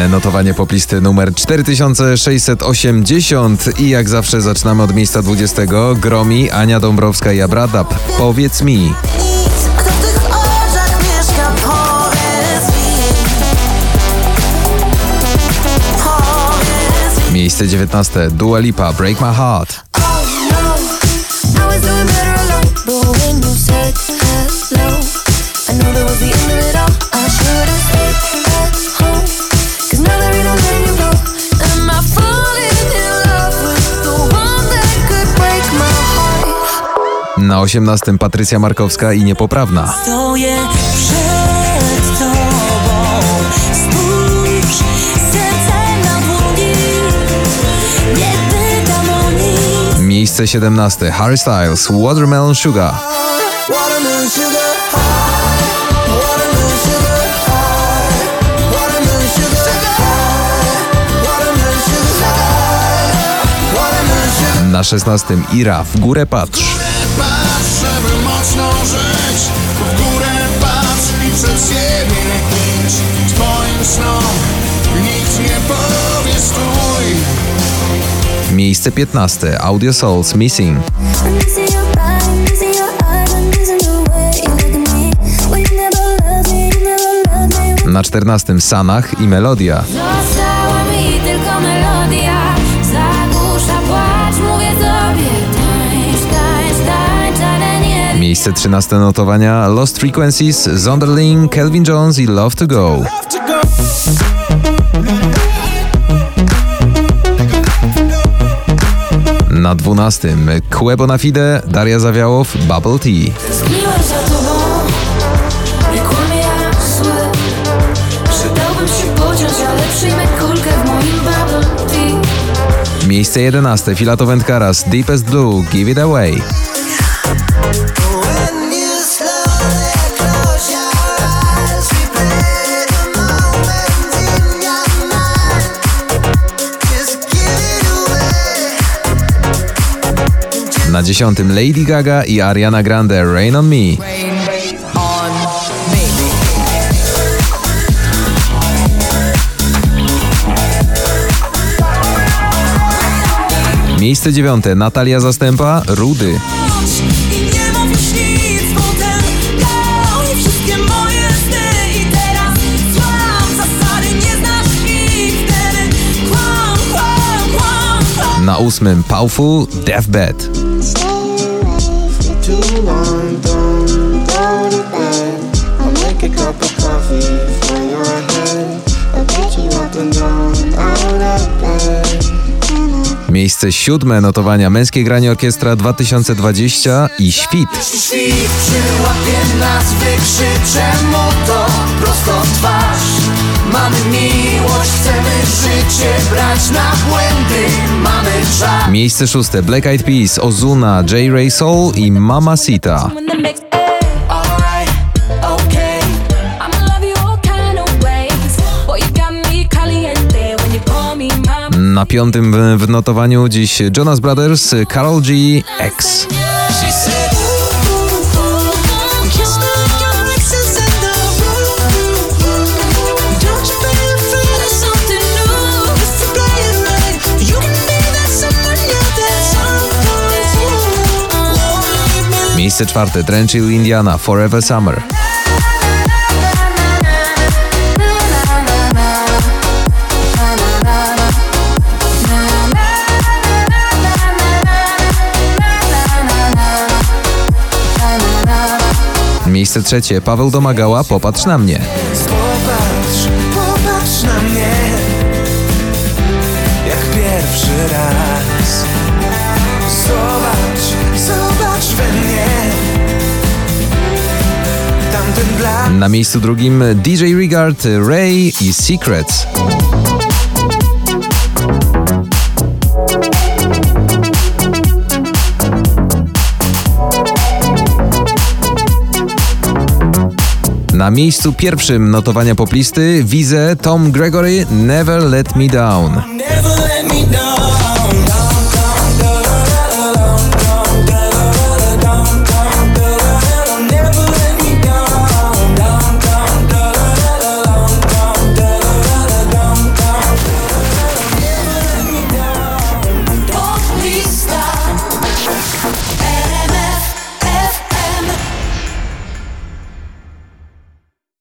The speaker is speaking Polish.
Kolejne notowanie poplisty numer 4680 i jak zawsze zaczynamy od miejsca 20. Gromi, Ania Dąbrowska i Abradab. Powiedz mi. Miejsce 19. Dua Lipa, Break My Heart. Na 18. Patrycja Markowska i Niepoprawna. Stoję przed tobą Spójrz, serce na dłoni Nie pytam o nic Miejsce 17. Harry Styles, Watermelon Sugar. Watermelon sugar. Na 16. Ira, W górę patrz. Patrz, Miejsce 15. Audio Souls, Missing. I'm missing your body, I'm Miejsce 13 notowania Lost Frequencies, Zonderling, Kelvin Jones i Love to Go. Na 12 Quebo na Fide, Daria Zawiałow, Bubble Tea. Miejsce 11 Filato Wendkaras, Deepest Blue, Give It Away. Na 10 Lady Gaga i Ariana Grande, Rain on Me. Miejsce 9 Natalia Zastępa, Rudy. I nie mów już Miejsce siódme notowania Męskie Granie Orkiestra 2020 i Świt. Świt przyłapie nas, wykrzyczę mu to prosto w twarz Mamy miłość, chcemy życie brać na błędy Mamy czas Miejsce szóste Black Eyed Peas, Ozuna, J. Ray Soul i Mama Sita. Na piątym w, notowaniu dziś Jonas Brothers, Carol G, X. She said Kiss the exes in Miejsce trzecie Paweł Domagała, Popatrz na mnie. Popatrz, popatrz na mnie Jak pierwszy raz Zobacz, zobacz we mnie Tamten blask Na miejscu drugim DJ Regard, Ray i Secrets. Na miejscu pierwszym notowania poplisty Wize Tom Gregory. Never let me down